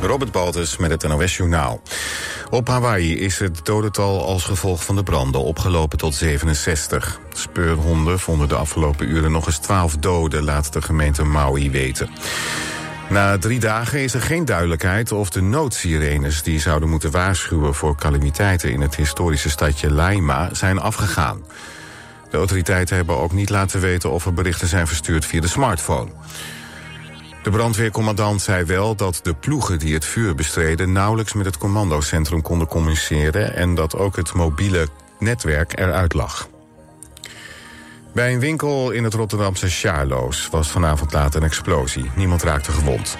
Robert Baltus met het NOS Journaal. Op Hawaii is het dodental als gevolg van de branden opgelopen tot 67. Speurhonden vonden de afgelopen uren nog eens 12 doden, laat de gemeente Maui weten. Na drie dagen is er geen duidelijkheid of de noodsirenes... die zouden moeten waarschuwen voor calamiteiten in het historische stadje Laima zijn afgegaan. De autoriteiten hebben ook niet laten weten of er berichten zijn verstuurd via de smartphone. De brandweercommandant zei wel dat de ploegen die het vuur bestreden... nauwelijks met het commandocentrum konden communiceren... en dat ook het mobiele netwerk eruit lag. Bij een winkel in het Rotterdamse Sjaarloos was vanavond laat een explosie. Niemand raakte gewond.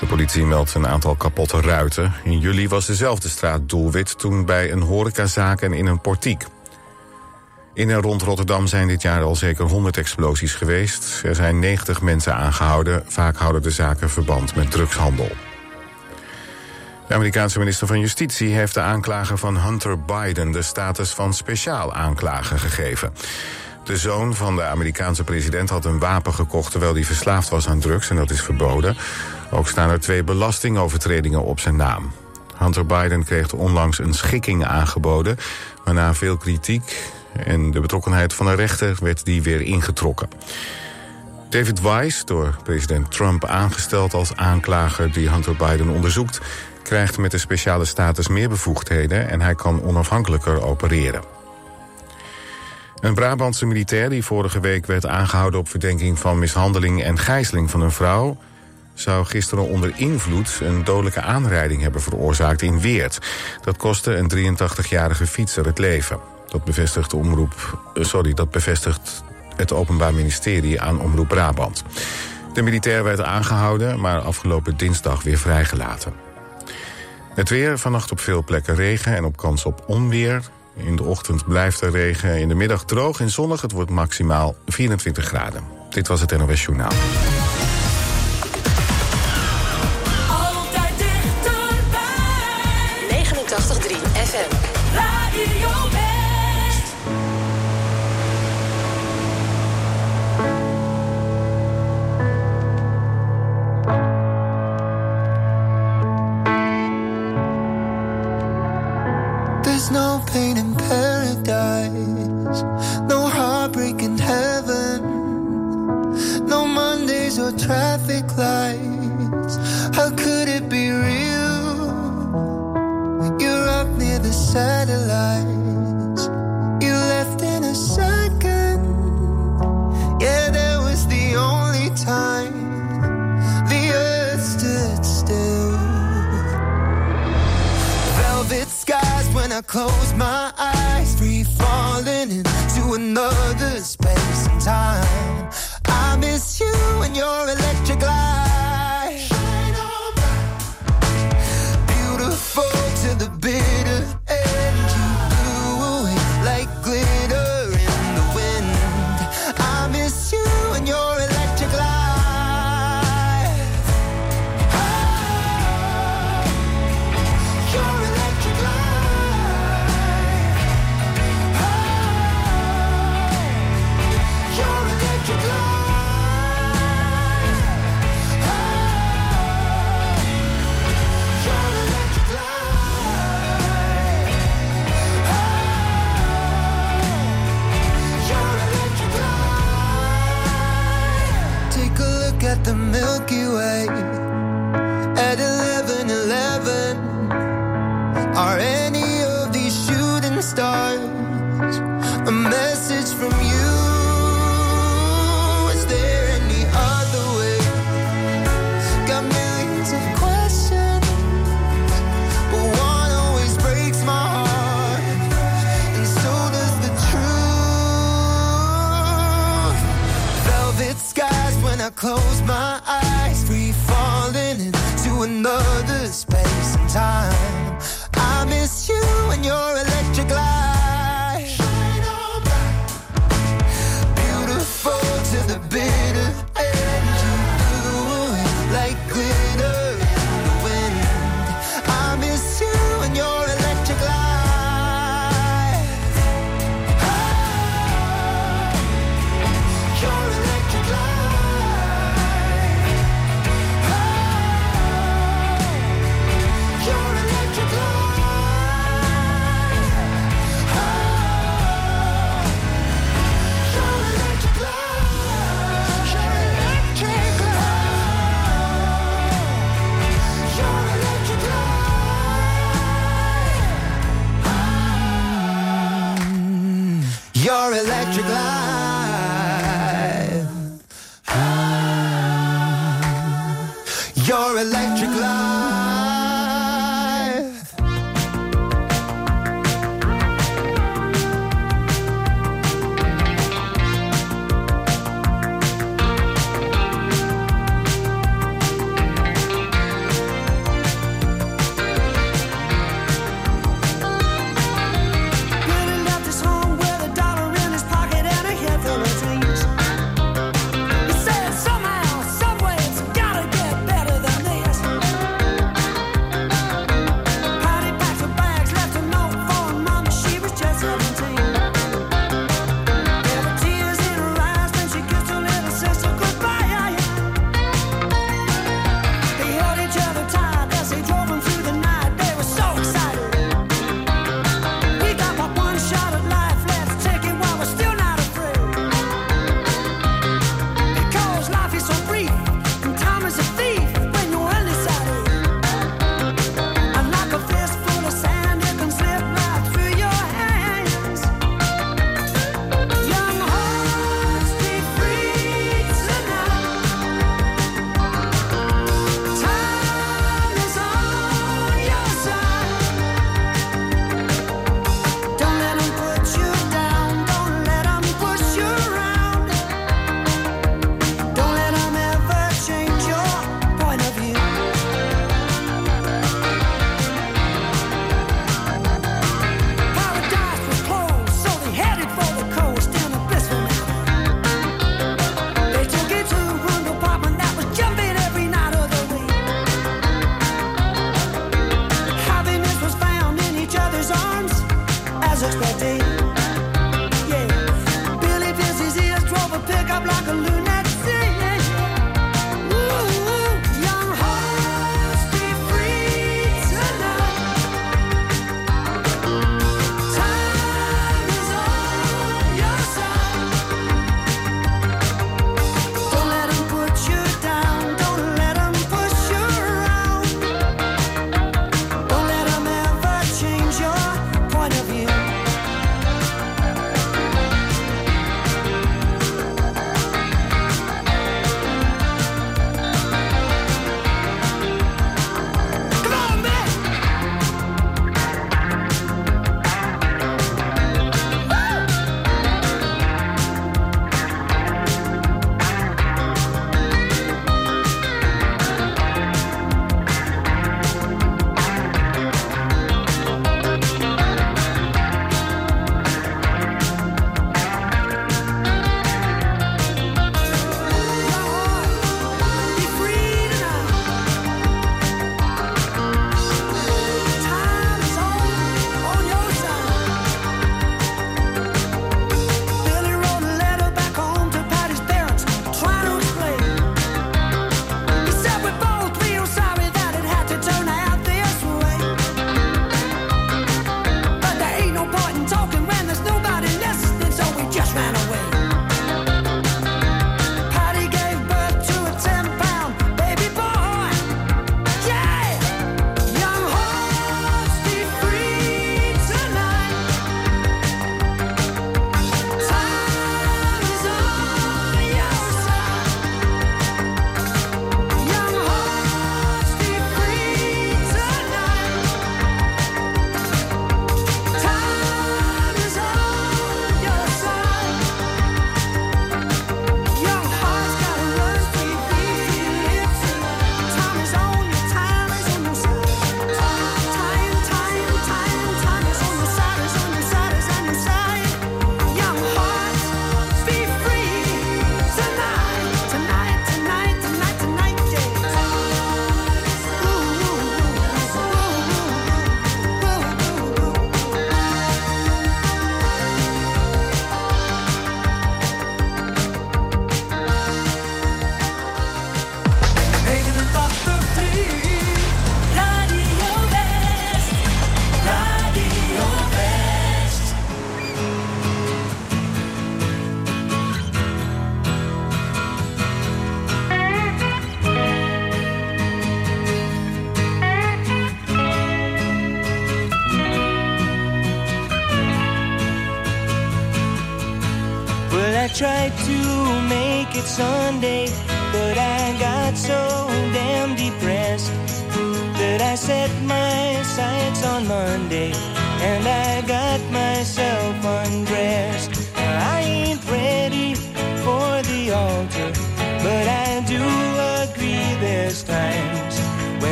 De politie meldt een aantal kapotte ruiten. In juli was dezelfde straat doelwit toen bij een horecazaak en in een portiek. In en rond Rotterdam zijn dit jaar al zeker 100 explosies geweest. Er zijn 90 mensen aangehouden. Vaak houden de zaken verband met drugshandel. De Amerikaanse minister van Justitie heeft de aanklager van Hunter Biden... de status van speciaal aanklager gegeven. De zoon van de Amerikaanse president had een wapen gekocht... terwijl hij verslaafd was aan drugs en dat is verboden. Ook staan er twee belastingovertredingen op zijn naam. Hunter Biden kreeg onlangs een schikking aangeboden... waarna veel kritiek en de betrokkenheid van een rechter werd die weer ingetrokken. David Weiss, door president Trump aangesteld als aanklager die Hunter Biden onderzoekt, krijgt met de speciale status meer bevoegdheden en hij kan onafhankelijker opereren. Een Brabantse militair die vorige week werd aangehouden op verdenking van mishandeling en gijzeling van een vrouw, zou gisteren onder invloed een dodelijke aanrijding hebben veroorzaakt in Weert. Dat kostte een 83-jarige fietser het leven. Dat bevestigt, omroep, eh, sorry, dat bevestigt het Openbaar Ministerie aan Omroep Brabant. De militair werd aangehouden, maar afgelopen dinsdag weer vrijgelaten. Het weer, vannacht op veel plekken regen en op kans op onweer. In de ochtend blijft er regen, in de middag droog en zonnig. Het wordt maximaal 24 graden. Dit was het NOS Journaal.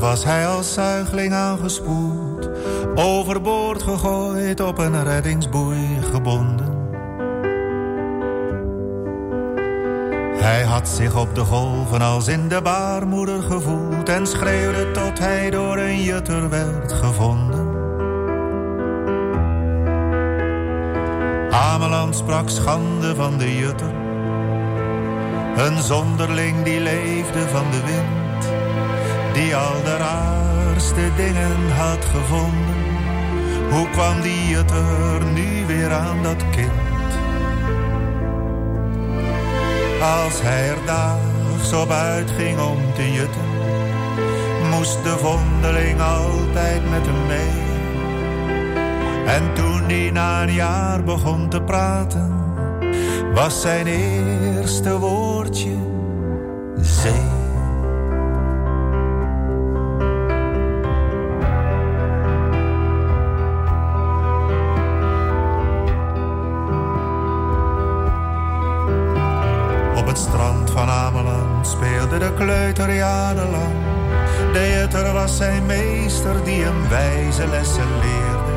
Was hij als zuigeling aangespoeld, overboord gegooid, op een reddingsboei gebonden. Hij had zich op de golven als in de baarmoeder gevoeld en schreeuwde tot hij door een jutter werd gevonden. Ameland sprak schande van de jutter, een zonderling die leefde van de wind die al de raarste dingen had gevonden. Hoe kwam die het er nu weer aan, dat kind? Als hij er daags op uitging om te jutten, moest de vondeling altijd met hem mee. En toen hij na een jaar begon te praten, was zijn eerste woordje zijn meester die hem wijze lessen leerde.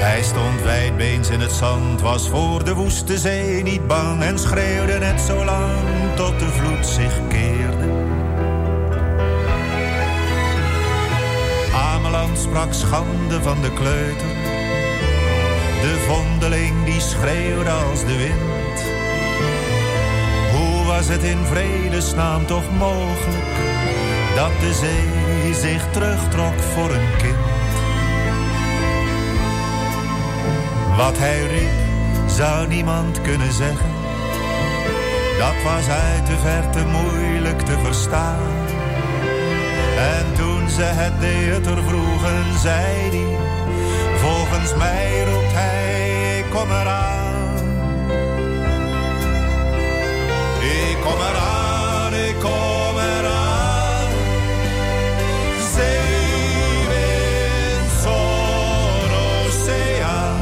Hij stond wijdbeens in het zand, was voor de woeste zee niet bang... en schreeuwde net zo lang tot de vloed zich keerde. Ameland sprak schande van de kleuter. De vondeling die schreeuwde als de wind was het in vredesnaam toch mogelijk dat de zee zich terugtrok voor een kind. Wat hij riep, zou niemand kunnen zeggen. Dat was uit de verte moeilijk te verstaan. En toen ze het theater vroegen, zei hij... Volgens mij roept hij, kom eraan. Ik kom eraan, ik kom eraan. Zeewind, zon, oceaan.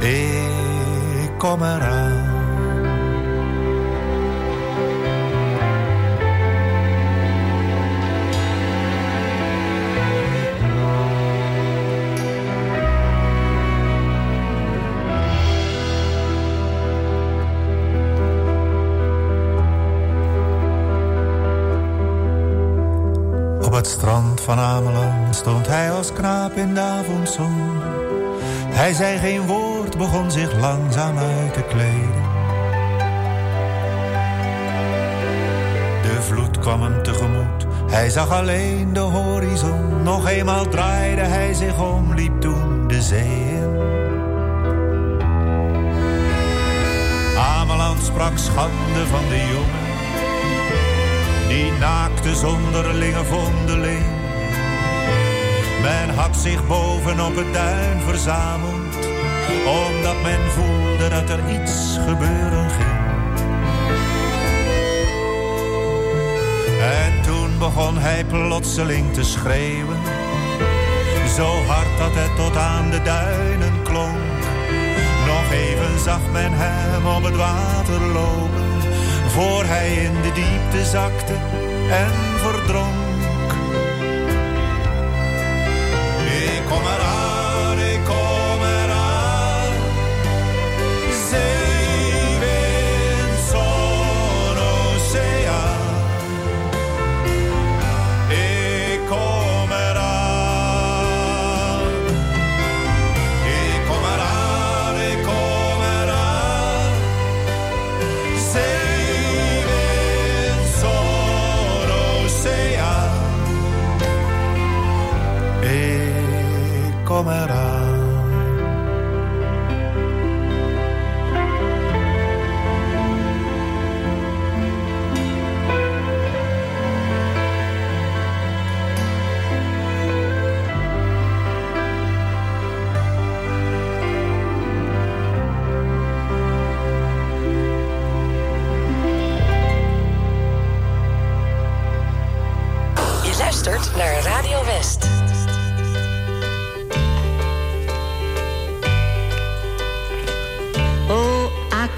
Ik kom eraan. Strand van Ameland stond hij als knaap in de avondzon. Hij zei geen woord, begon zich langzaam uit te kleden. De vloed kwam hem tegemoet, hij zag alleen de horizon. Nog eenmaal draaide hij zich om, liep toen de zee in. Ameland sprak schande van de jongen die naakte zonderlinge vondeling. Men had zich bovenop het duin verzameld, omdat men voelde dat er iets gebeuren ging. En toen begon hij plotseling te schreeuwen, zo hard dat het tot aan de duinen klonk. Nog even zag men hem op het water lopen voor hij in de diepte zakte en verdronk. Ik kom eraan, Ik kom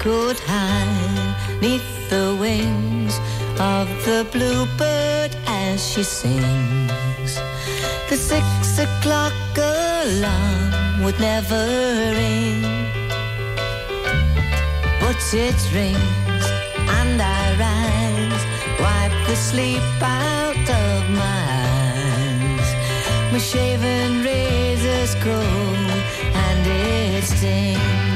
could hide neath the wings of the bluebird as she sings. The six o'clock alarm would never ring, but it rings and I rise, wipe the sleep out of my eyes. My shaven razor's cold and it stings.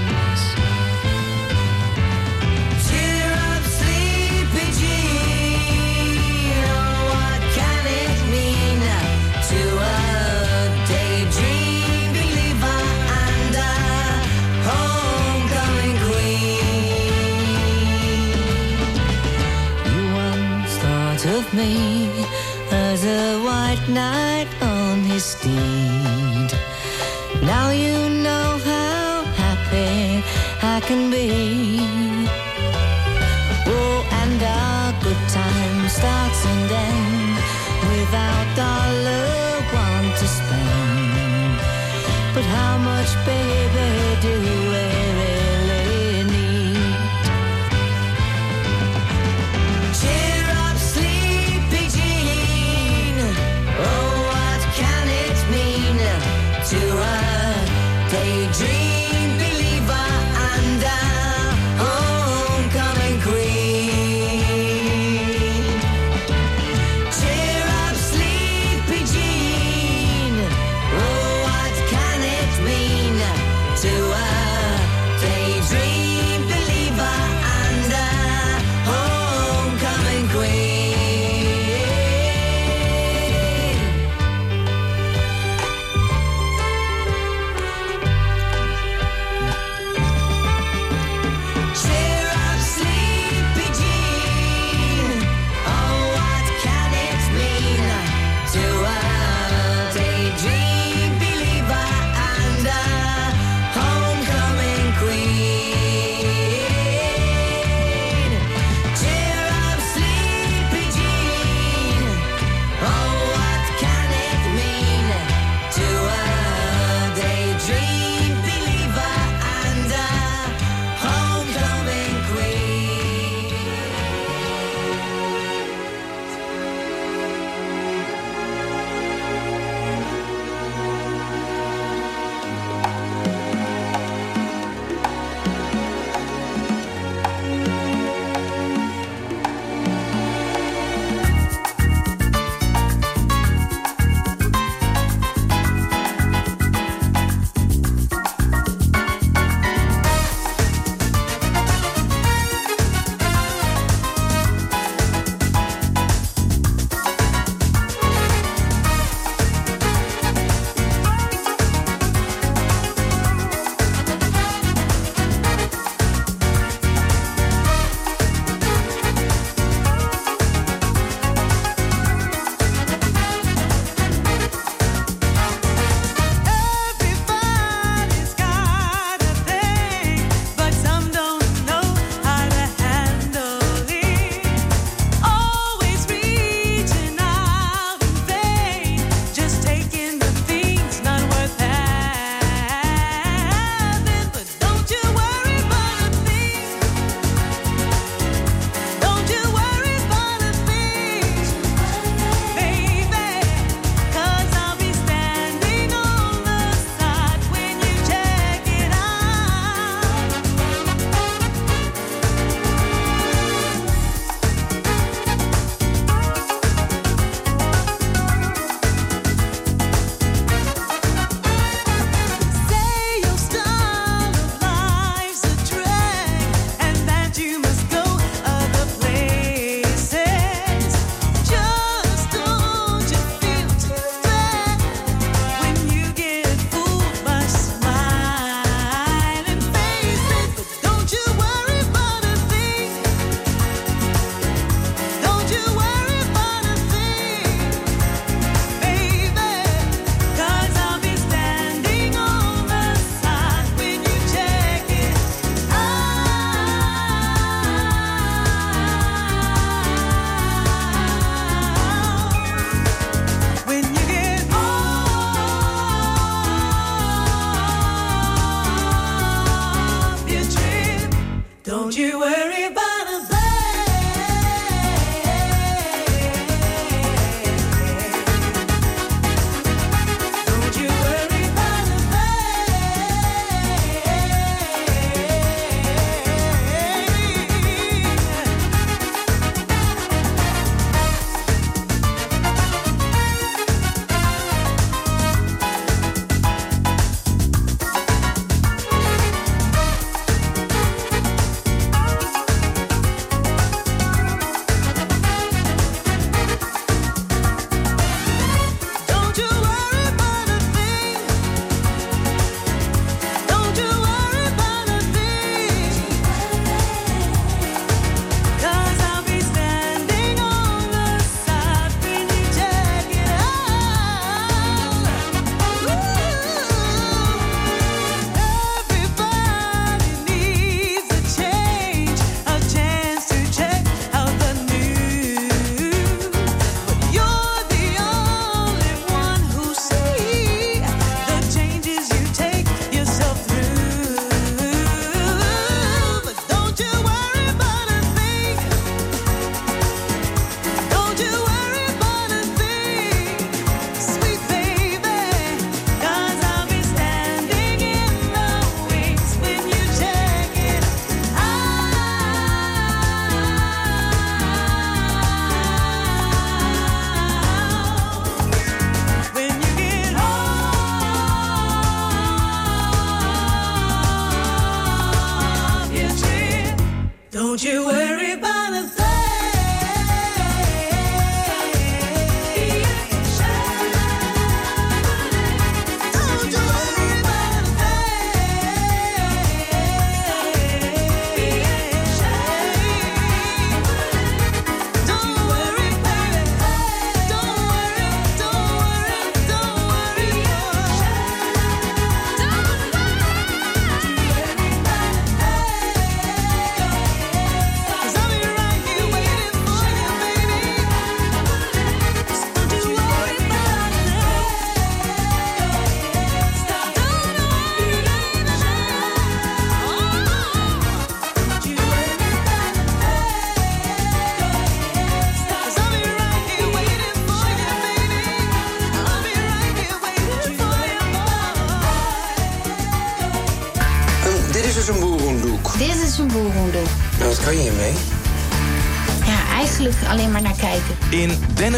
Me as a white knight on his steed. Now you know how happy I can be. Oh, and our good time starts and ends without dollar one to spend. But how much, baby, do we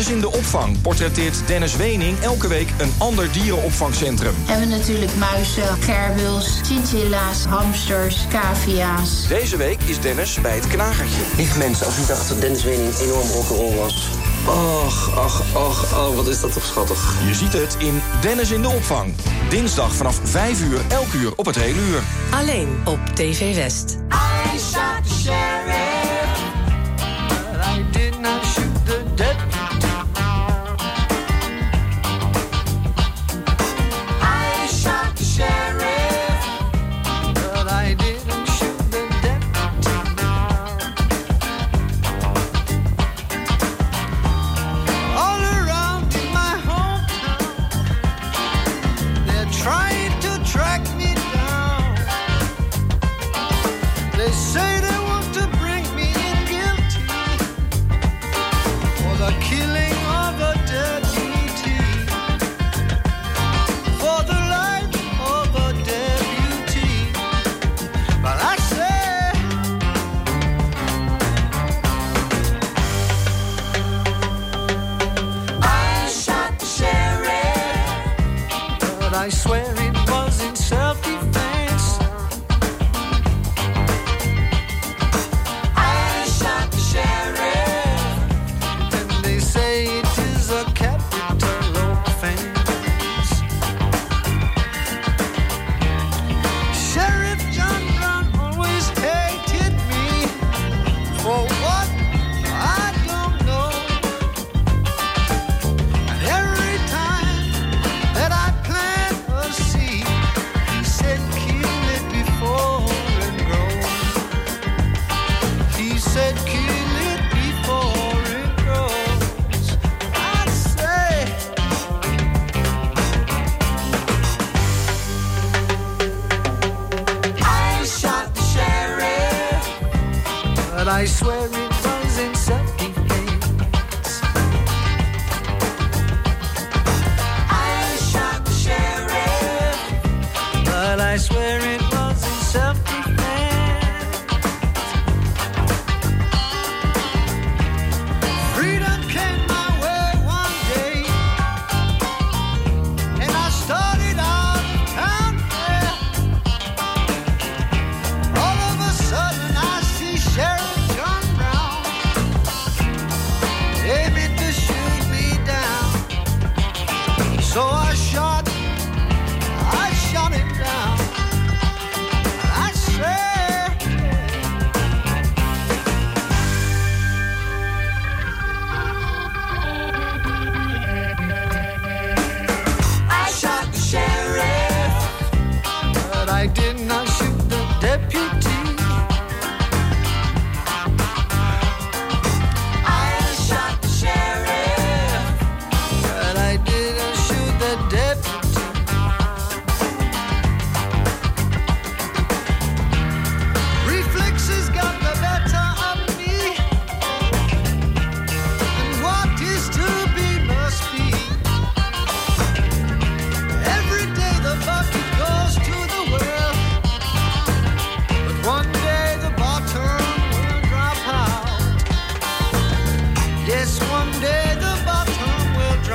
In Dennis in de opvang portretteert Dennis Wening elke week een ander dierenopvangcentrum. We hebben natuurlijk muizen, gerbils, chinchilla's, hamsters, cavia's. Deze week is Dennis bij het knagertje. Lieve mensen, als u dacht dat Dennis Wening enorm rock'n'roll was... Och, ach, ach, oh, wat is dat toch schattig. Je ziet het in Dennis in de opvang. Dinsdag vanaf 5 uur, elk uur op het hele uur. Alleen op TV West. I shot the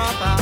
drop out.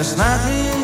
There's nothing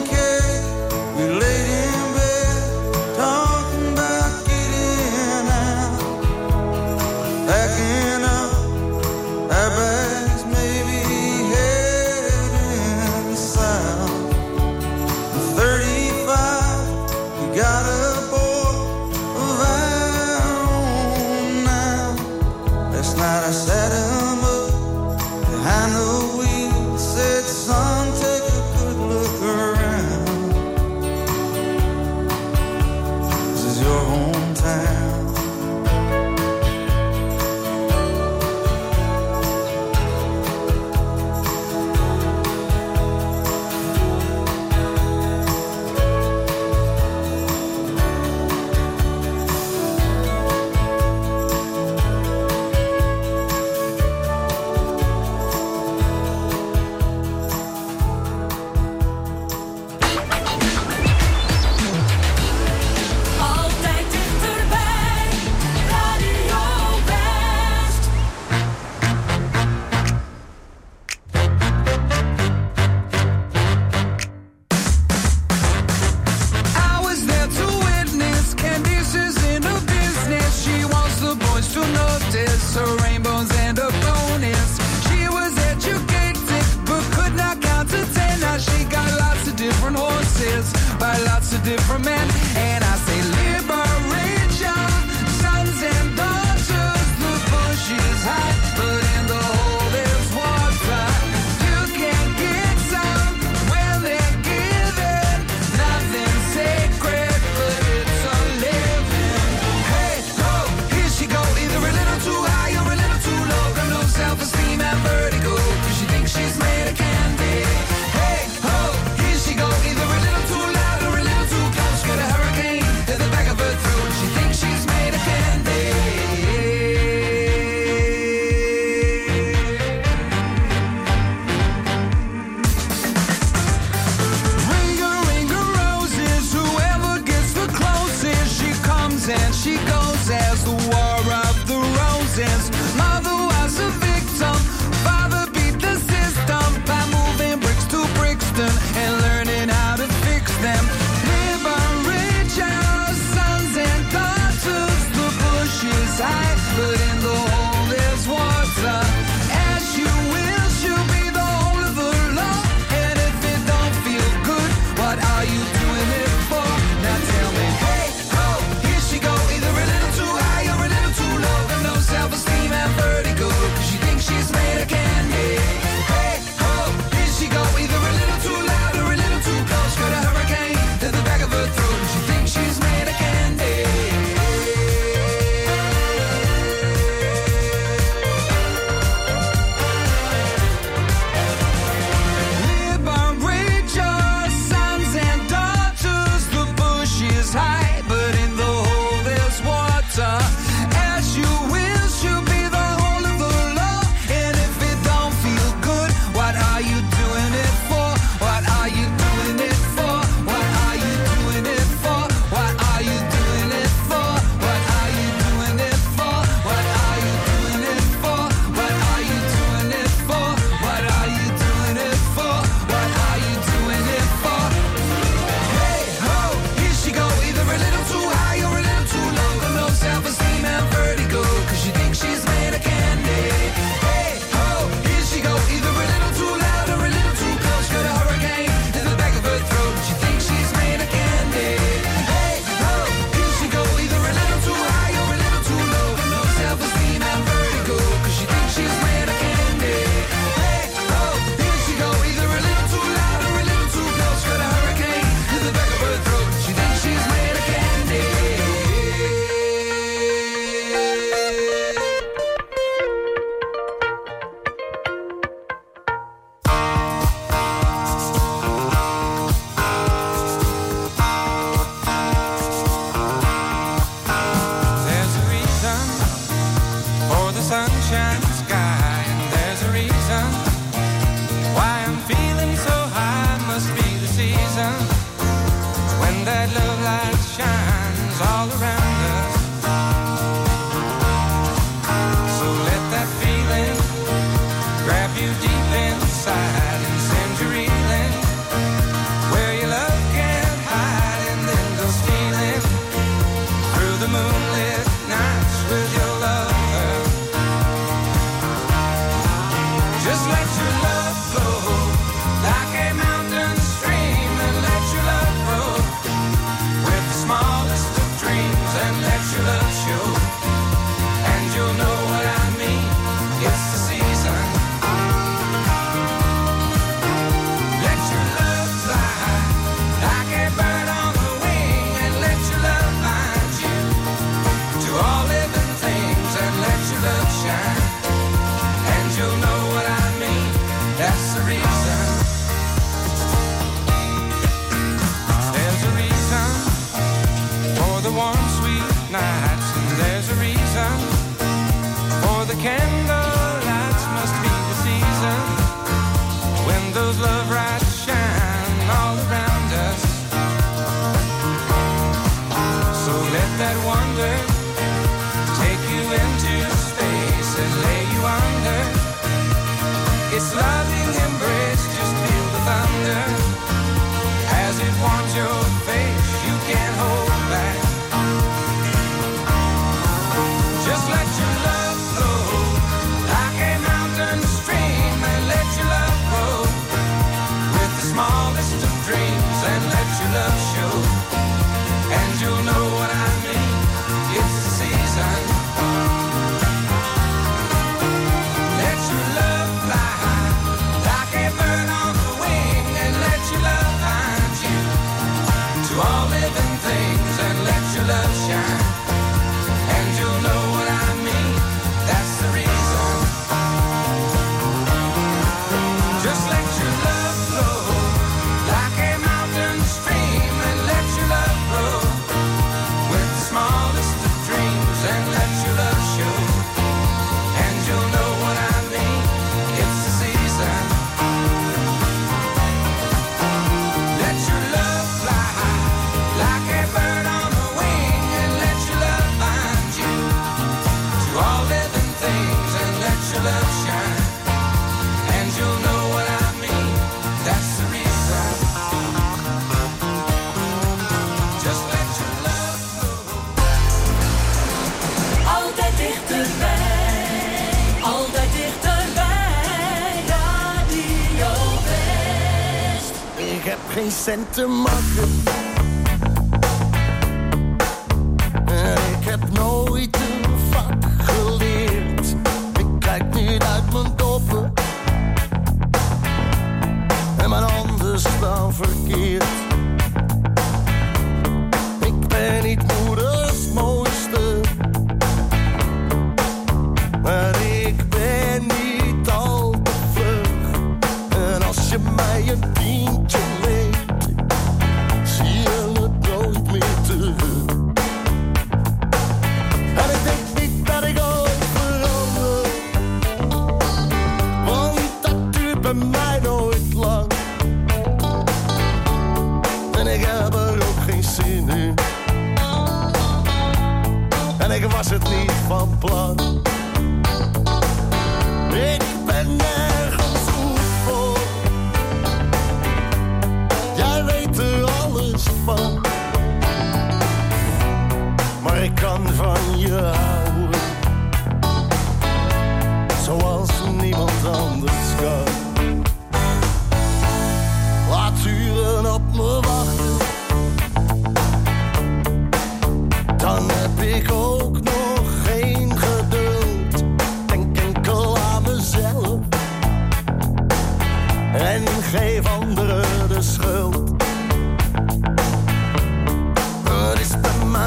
geen cent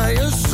bij mij een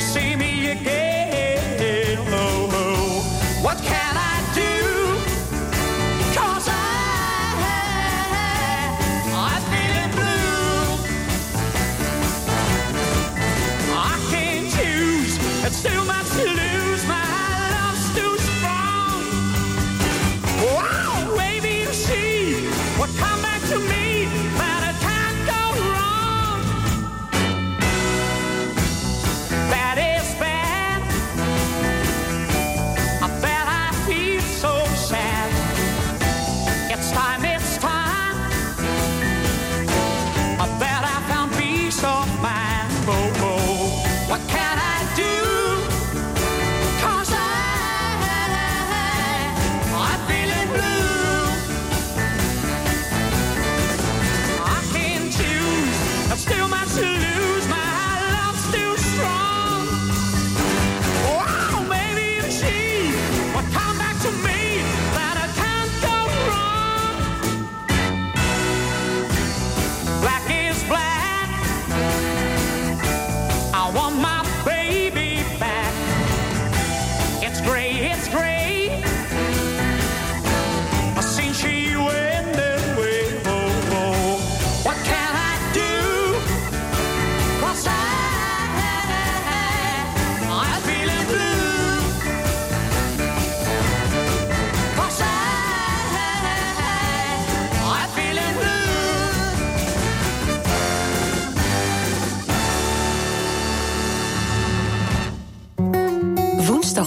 see me again. Oh, oh.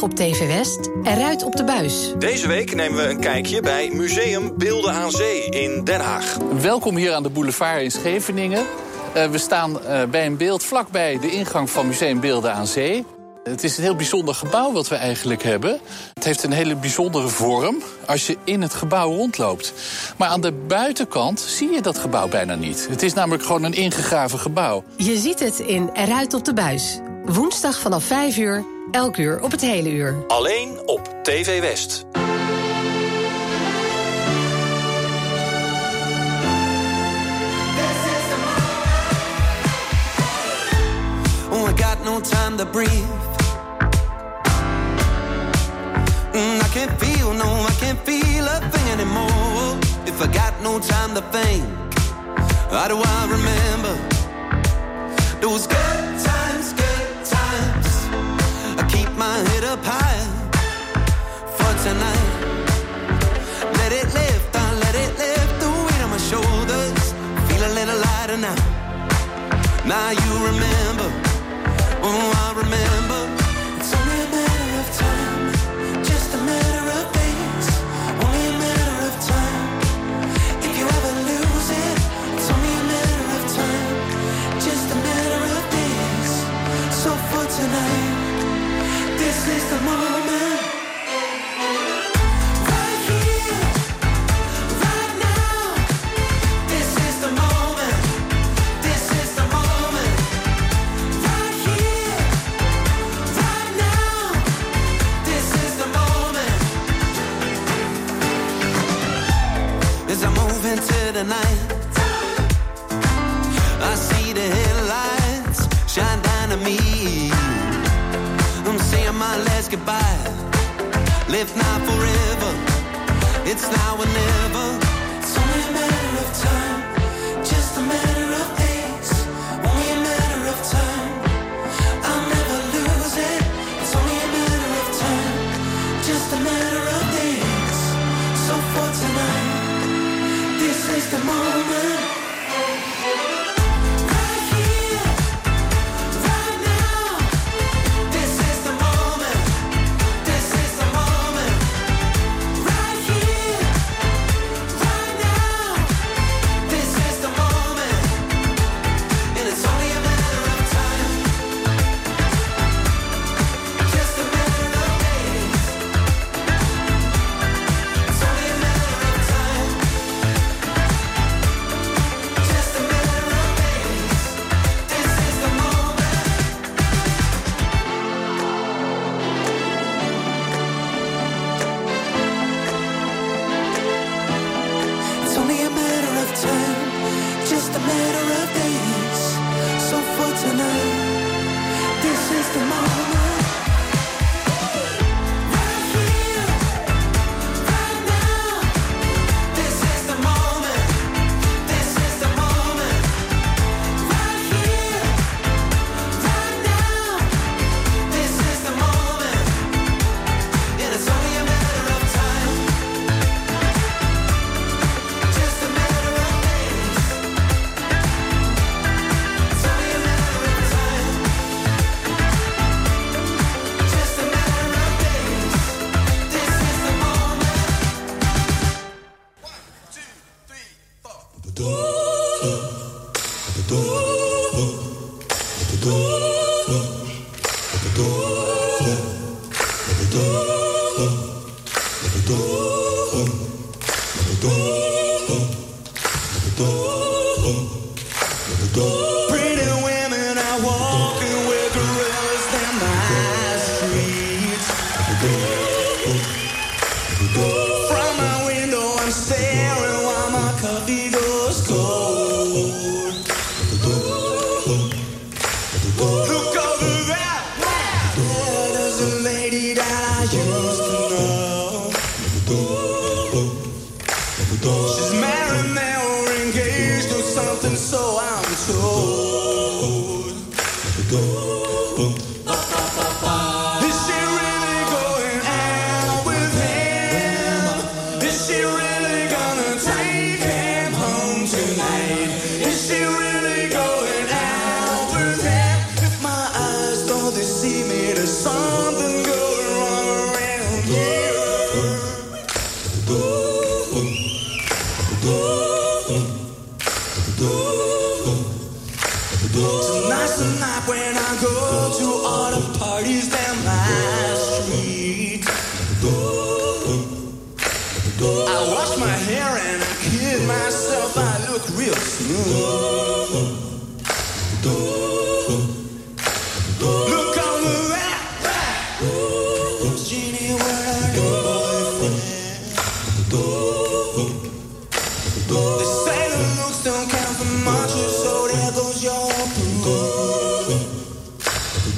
Op TV West, eruit op de buis. Deze week nemen we een kijkje bij Museum Beelden aan Zee in Den Haag. Welkom hier aan de boulevard in Scheveningen. Eh, we staan eh, bij een beeld vlakbij de ingang van Museum Beelden aan Zee. Het is een heel bijzonder gebouw wat we eigenlijk hebben. Het heeft een hele bijzondere vorm als je in het gebouw rondloopt. Maar aan de buitenkant zie je dat gebouw bijna niet. Het is namelijk gewoon een ingegraven gebouw. Je ziet het in Eruit op de buis. Woensdag vanaf 5 uur, elk uur op het hele uur. Alleen op TV West. Oh, I got no time to breathe. Mm, I can't feel, no, I can't feel a thing anymore. If I got no time to think, how do I remember those good my head up high for tonight. Let it lift, I let it lift the weight on my shoulders. Feel a little lighter now. Now you remember, oh, I remember. Shine down to me. Saying my last goodbye. Live now forever. It's now or never. It's only a matter of time. Just a matter of days. Only a matter of time. I'll never lose it. It's only a matter of time. Just a matter of days. So for tonight, this is the moment. Ooh. Ooh.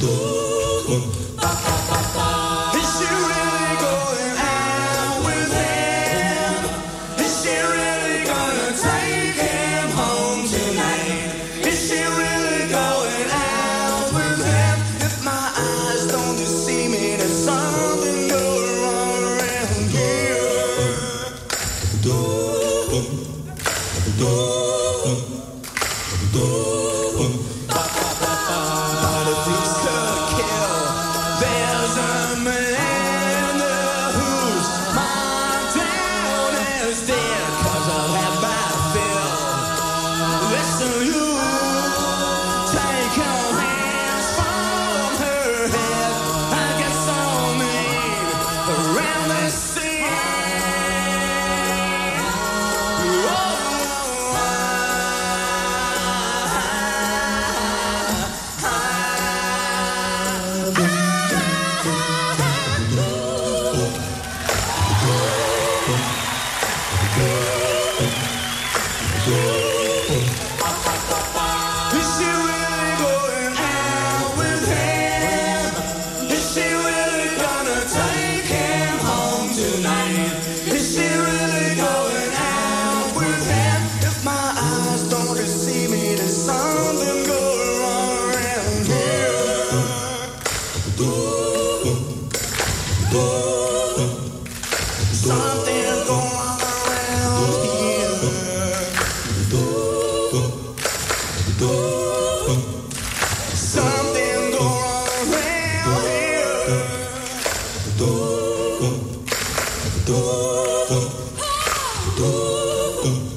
Is Ooh.